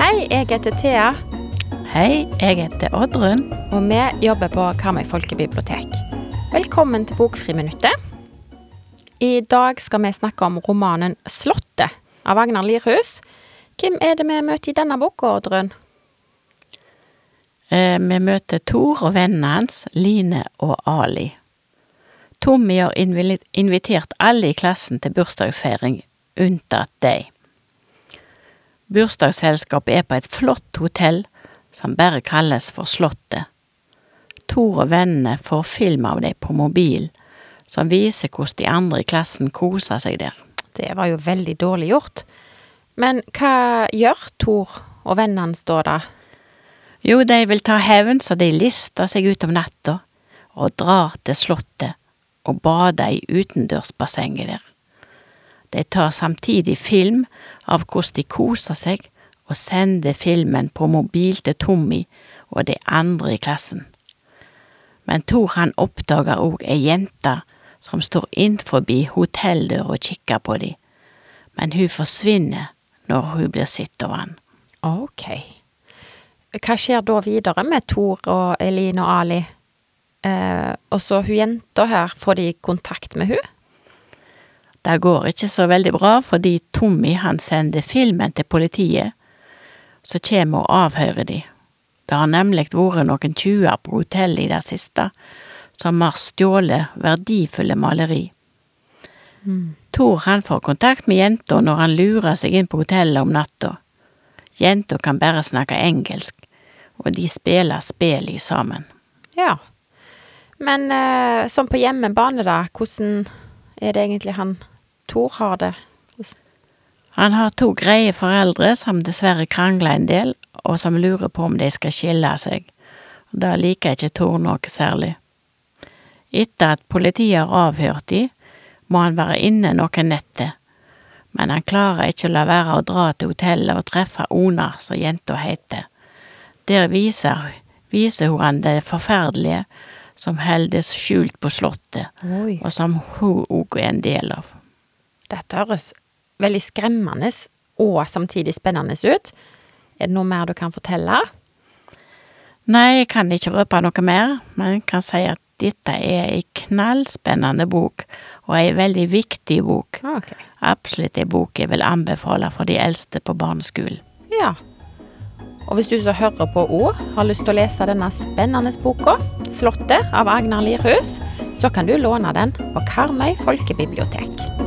Hei, jeg heter Thea, Hei, jeg heter Oddrun. og vi jobber på Karmøy folkebibliotek. Velkommen til Bokfriminuttet. I dag skal vi snakke om romanen 'Slottet' av Agnar Lirhus. Hvem er det vi møter i denne boka, Oddrun? Eh, vi møter Tor og vennene hans, Line og Ali. Tommy har invitert alle i klassen til bursdagsfeiring, unntatt deg. Bursdagsselskapet er på et flott hotell som bare kalles for Slottet. Tor og vennene får film av deg på mobil, som viser hvordan de andre i klassen koser seg der. Det var jo veldig dårlig gjort. Men hva gjør Tor og vennene hans da, da? Jo, de vil ta hevn, så de lister seg ut om natta og drar til slottet og bader i utendørsbassenget der. De tar samtidig film av hvordan de koser seg, og sender filmen på mobil til Tommy og de andre i klassen. Men Tor han oppdager òg ei jente som står innenfor hotelldøra og kikker på de, men hun forsvinner når hun blir sett av han. Ok. Hva skjer da videre med Tor og Eline og Ali? Eh, og så hun jenta her, får de kontakt med hun? Det går ikke så veldig bra, fordi Tommy han sender filmen til politiet, så kommer og avhører de. Det har nemlig vært noen tjuver på hotellet i det siste, som har stjålet verdifulle maleri. Tor han får kontakt med jenta når han lurer seg inn på hotellet om natta. Jenta kan bare snakke engelsk, og de spiller spel i sammen. Ja. Men eh, sånn på hjemmebane, da, hvordan er det egentlig han Tor har det? Han har to greie foreldre som dessverre krangler en del, og som lurer på om de skal skille seg. Da liker ikke Tor noe særlig. Etter at politiet har avhørt de, må han være inne noen netter, men han klarer ikke å la være å dra til hotellet og treffe Ona, som jenta heter. Der viser, viser hun han det forferdelige som holdes skjult på slottet, Oi. og som hun òg er en del av. Dette høres veldig skremmende og samtidig spennende ut. Er det noe mer du kan fortelle? Nei, jeg kan ikke røpe noe mer, men jeg kan si at dette er ei knallspennende bok, og ei veldig viktig bok. Okay. Absolutt ei bok jeg vil anbefale for de eldste på barneskolen. Ja. Og hvis du som hører på òg har lyst til å lese denne spennende boka, 'Slottet' av Agnar Lirhus, så kan du låne den på Karmøy folkebibliotek.